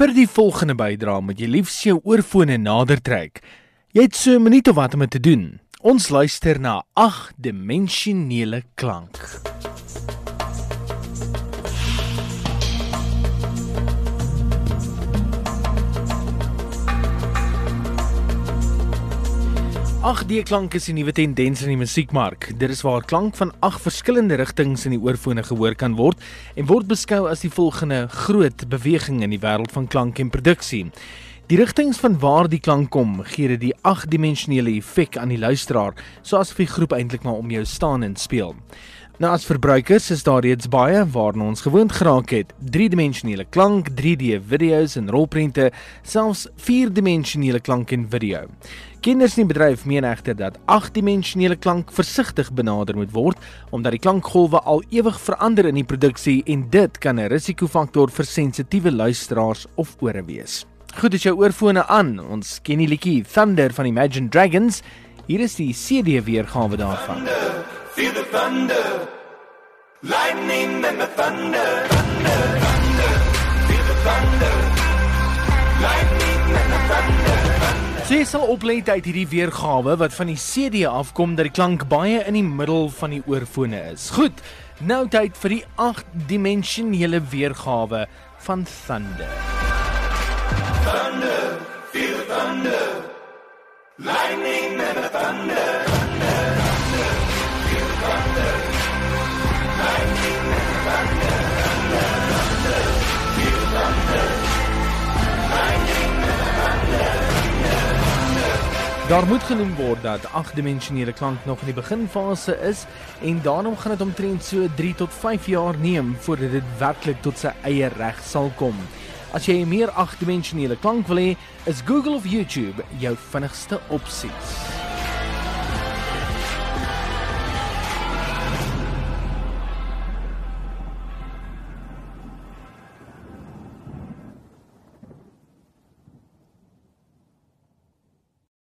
Vir die volgende bydrae moet jy liefs jou oorfone nader trek. Jy het so 'n minuut of wat om dit te doen. Ons luister na agdimensionele klank. Ag die klank is 'n nuwe tendens in die musiekmark. Dit is waar klank van ag verskillende rigtings in die oorfone gehoor kan word en word beskou as die volgende groot beweging in die wêreld van klank en produksie. Die rigtings van waar die klank kom, gee dit die agdimensionele effek aan die luisteraar, soos of die groep eintlik maar om jou staan en speel. Nou as verbruikers is daar reeds baie waarna ons gewoond geraak het. 3-dimensionele klank, 3D video's en rolprente, selfs 4-dimensionele klank en video. Kinders in bedryf meen egter dat 8-dimensionele klank versigtig benader moet word omdat die klankgolwe al ewig verander in die produksie en dit kan 'n risikofaktor vir sensitiewe luisteraars of ore wees. Goed, as jou oorfone aan, ons ken die liedjie Thunder van Imagine Dragons. Hier is die CD weergawe daarvan. Thunder. Feel the thunder, lightning and the thunder, thunder, thunder. Feel the thunder, lightning and the thunder. Sy sal oplet uit hierdie weergawe wat van die CD afkom dat die klank baie in die middel van die oorfone is. Goed, nou tyd vir die 8-dimensionele weergawe van thunder. Thunder, feel the thunder, lightning and the thunder. Daar moet genoem word dat agdimensionele klank nog in die beginfase is en daarom gaan dit omtrent so 3 tot 5 jaar neem voordat dit werklik tot sy eie reg sal kom. As jy meer agdimensionele klank wil hê, is Google of YouTube jou vinnigste opsies.